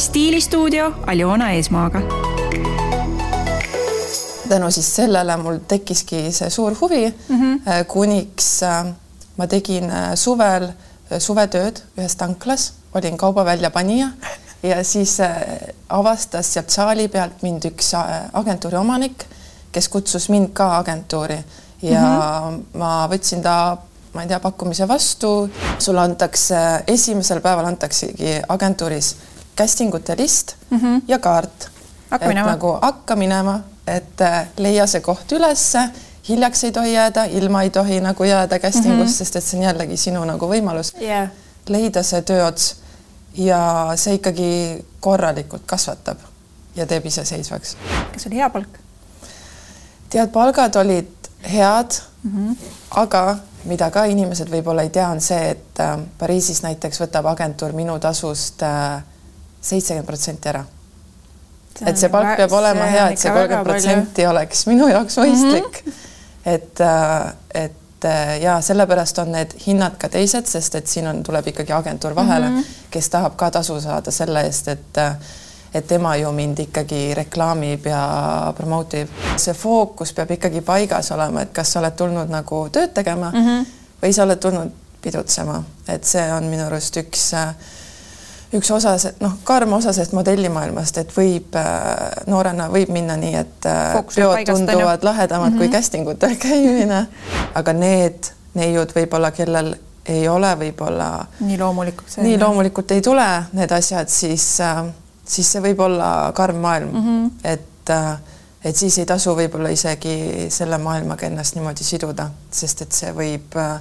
stiilistuudio Aljona Eesmaaga. tänu siis sellele mul tekkiski see suur huvi mm, -hmm. kuniks äh, ma tegin äh, suvel suvetööd ühes tanklas, olin kaubaväljapanija ja siis avastas sealt saali pealt mind üks agentuuri omanik, kes kutsus mind ka agentuuri ja mm -hmm. ma võtsin ta ma ei tea, pakkumise vastu, sulle antakse, esimesel päeval antaksegi agentuuris casting ute list mm -hmm. ja kaart. hakka minema. nagu hakka minema, et äh, leia see koht ülesse, hiljaks ei tohi jääda, ilma ei tohi nagu jääda casting ust mm, -hmm. sest et see on jällegi sinu nagu võimalus yeah. leida see tööots ja see ikkagi korralikult kasvatab ja teeb iseseisvaks. kas oli hea palk? tead, palgad olid head mm, -hmm. aga mida ka inimesed võib-olla ei tea, on see, et äh, Pariisis näiteks võtab agentuur minu tasust äh, seitsekümmend protsenti ära. et see palk peab olema hea, et see kolmkümmend protsenti oleks minu jaoks mõistlik mm. -hmm. et, äh, et ja sellepärast on need hinnad ka teised, sest et siin on, tuleb ikkagi agentuur vahele mm, -hmm. kes tahab ka tasu saada selle eest, et et tema ju mind ikkagi reklaamib ja promote ib. see fookus peab ikkagi paigas olema, et kas sa oled tulnud nagu tööd tegema mm -hmm. või sa oled tulnud pidutsema, et see on minu arust üks üks osa, noh, karm osa sellest modellimaailmast, et võib noorena võib minna nii, et Fookus peod tunduvad lahedamad mm -hmm. kui mhm. casting utel käimine, aga need neiud võib-olla, kellel ei ole võib-olla nii loomulikult nii loomulikult ei tule need asjad, siis äh, siis see võib olla karm maailm mm, -hmm. et äh, et siis ei tasu võib-olla isegi selle maailmaga ennast niimoodi siduda, sest et see võib, äh,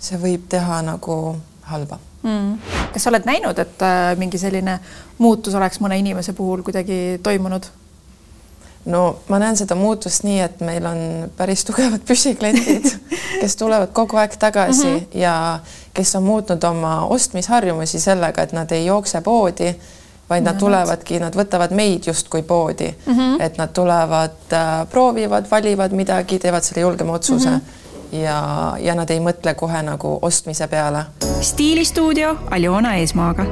see võib teha nagu halba mm.. kas sa oled näinud, et äh, mingi selline muutus oleks mõne inimese puhul kuidagi toimunud? no ma näen seda muutust nii, et meil on päris tugevad püsikliendid, kes tulevad kogu aeg tagasi mm -hmm. ja kes on muutnud oma ostmisharjumusi sellega, et nad ei jookse poodi vaid nad tulevadki, nad võtavad meid justkui poodi mm, -hmm. et nad tulevad äh,, proovivad, valivad midagi, teevad selle julgema otsuse mm. -hmm. ja, ja nad ei mõtle kohe nagu ostmise peale. Stiilistuudio Aljona Eesmaaga